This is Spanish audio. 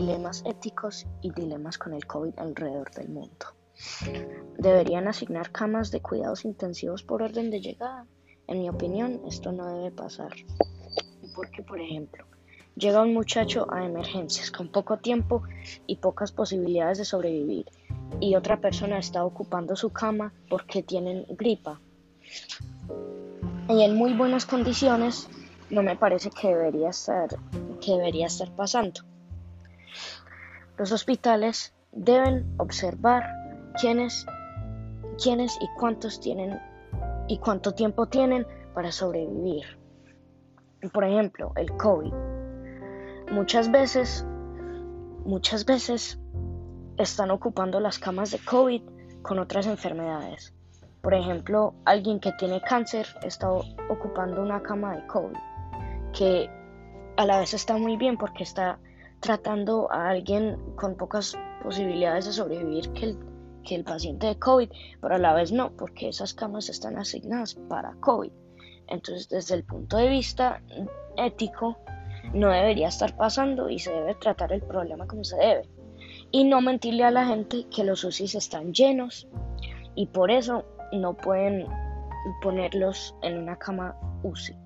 Dilemas éticos y dilemas con el COVID alrededor del mundo. ¿Deberían asignar camas de cuidados intensivos por orden de llegada? En mi opinión, esto no debe pasar. Porque, por ejemplo, llega un muchacho a emergencias con poco tiempo y pocas posibilidades de sobrevivir y otra persona está ocupando su cama porque tienen gripa. Y en muy buenas condiciones no me parece que debería estar, que debería estar pasando. Los hospitales deben observar quiénes, quiénes y cuántos tienen y cuánto tiempo tienen para sobrevivir. Por ejemplo, el COVID. Muchas veces, muchas veces están ocupando las camas de COVID con otras enfermedades. Por ejemplo, alguien que tiene cáncer está ocupando una cama de COVID, que a la vez está muy bien porque está tratando a alguien con pocas posibilidades de sobrevivir que el, que el paciente de COVID, pero a la vez no, porque esas camas están asignadas para COVID. Entonces, desde el punto de vista ético, no debería estar pasando y se debe tratar el problema como se debe. Y no mentirle a la gente que los UCIs están llenos y por eso no pueden ponerlos en una cama UCI.